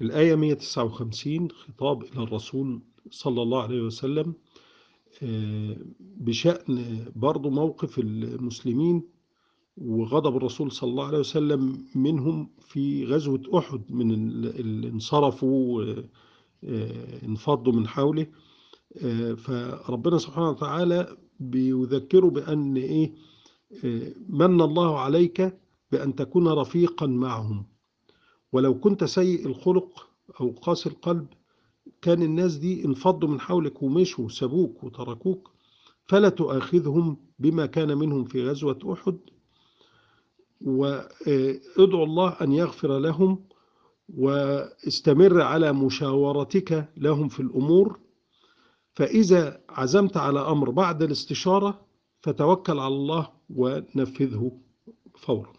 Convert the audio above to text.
الآية 159 خطاب إلى الرسول صلى الله عليه وسلم بشأن برضو موقف المسلمين وغضب الرسول صلى الله عليه وسلم منهم في غزوة أحد من اللي انصرفوا انفضوا من حوله. فربنا سبحانه وتعالى بيذكره بأن إيه من الله عليك بأن تكون رفيقا معهم. ولو كنت سيء الخلق أو قاسي القلب كان الناس دي انفضوا من حولك ومشوا وسابوك وتركوك فلا تؤاخذهم بما كان منهم في غزوة أحد. وادعو الله أن يغفر لهم واستمر على مشاورتك لهم في الأمور. فإذا عزمت على أمر بعد الاستشارة فتوكل على الله ونفذه فورا.